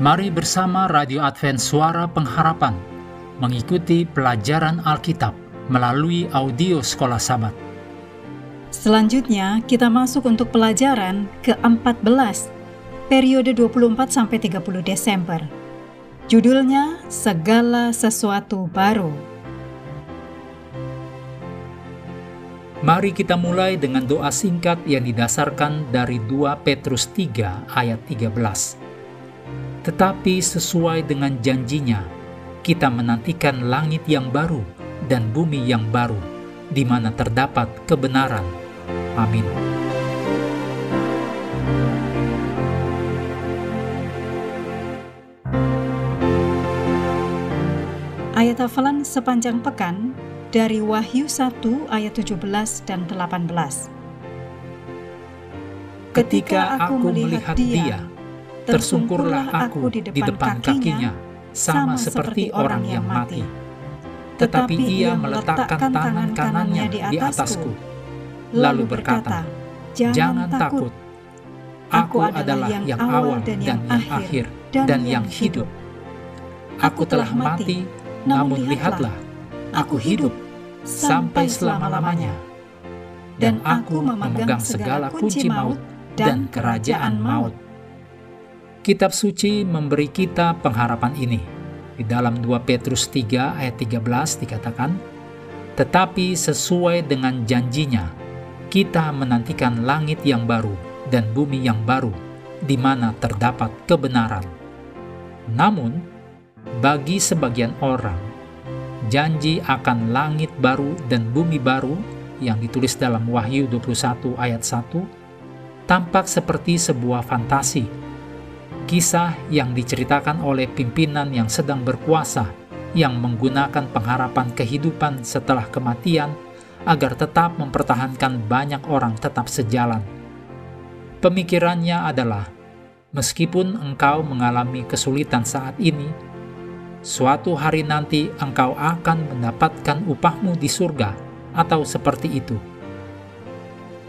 Mari bersama Radio Advent Suara Pengharapan mengikuti pelajaran Alkitab melalui audio Sekolah Sabat. Selanjutnya, kita masuk untuk pelajaran ke-14, periode 24 sampai 30 Desember. Judulnya Segala Sesuatu Baru. Mari kita mulai dengan doa singkat yang didasarkan dari 2 Petrus 3 ayat 13 tetapi sesuai dengan janjinya, kita menantikan langit yang baru dan bumi yang baru, di mana terdapat kebenaran. Amin. Ayat hafalan sepanjang pekan dari Wahyu 1 ayat 17 dan 18. Ketika aku melihat dia, tersungkurlah aku di depan kakinya, sama seperti orang yang mati. Tetapi ia meletakkan tangan kanannya di atasku, lalu berkata, Jangan takut, aku adalah yang awal dan yang akhir dan yang hidup. Aku telah mati, namun lihatlah, aku hidup sampai selama-lamanya. Dan aku memegang segala kunci maut dan kerajaan maut. Kitab suci memberi kita pengharapan ini. Di dalam 2 Petrus 3 ayat 13 dikatakan, Tetapi sesuai dengan janjinya, kita menantikan langit yang baru dan bumi yang baru, di mana terdapat kebenaran. Namun, bagi sebagian orang, janji akan langit baru dan bumi baru yang ditulis dalam Wahyu 21 ayat 1 tampak seperti sebuah fantasi Kisah yang diceritakan oleh pimpinan yang sedang berkuasa yang menggunakan pengharapan kehidupan setelah kematian agar tetap mempertahankan banyak orang tetap sejalan. Pemikirannya adalah, meskipun engkau mengalami kesulitan saat ini, suatu hari nanti engkau akan mendapatkan upahmu di surga, atau seperti itu.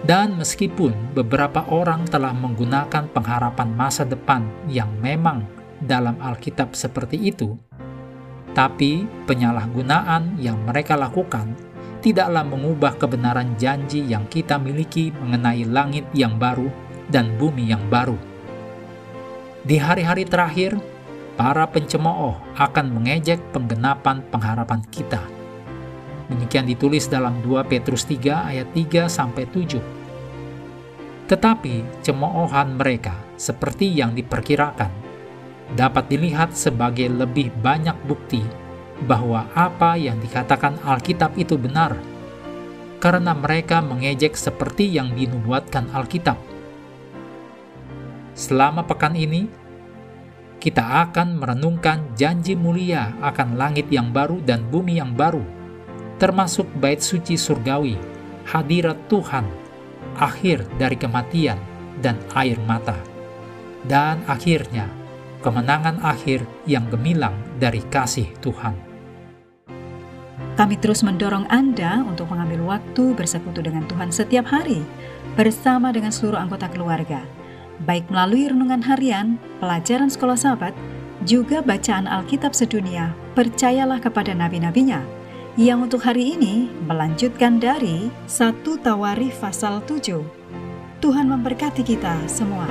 Dan meskipun beberapa orang telah menggunakan pengharapan masa depan yang memang dalam Alkitab seperti itu, tapi penyalahgunaan yang mereka lakukan tidaklah mengubah kebenaran janji yang kita miliki mengenai langit yang baru dan bumi yang baru. Di hari-hari terakhir, para pencemooh akan mengejek penggenapan pengharapan kita Demikian ditulis dalam 2 Petrus 3 ayat 3 sampai 7. Tetapi cemoohan mereka seperti yang diperkirakan dapat dilihat sebagai lebih banyak bukti bahwa apa yang dikatakan Alkitab itu benar karena mereka mengejek seperti yang dinubuatkan Alkitab. Selama pekan ini, kita akan merenungkan janji mulia akan langit yang baru dan bumi yang baru termasuk bait suci surgawi, hadirat Tuhan, akhir dari kematian dan air mata, dan akhirnya kemenangan akhir yang gemilang dari kasih Tuhan. Kami terus mendorong Anda untuk mengambil waktu bersekutu dengan Tuhan setiap hari bersama dengan seluruh anggota keluarga, baik melalui renungan harian, pelajaran sekolah sahabat, juga bacaan Alkitab sedunia, percayalah kepada nabi-nabinya, yang untuk hari ini melanjutkan dari satu tawari pasal 7. Tuhan memberkati kita semua.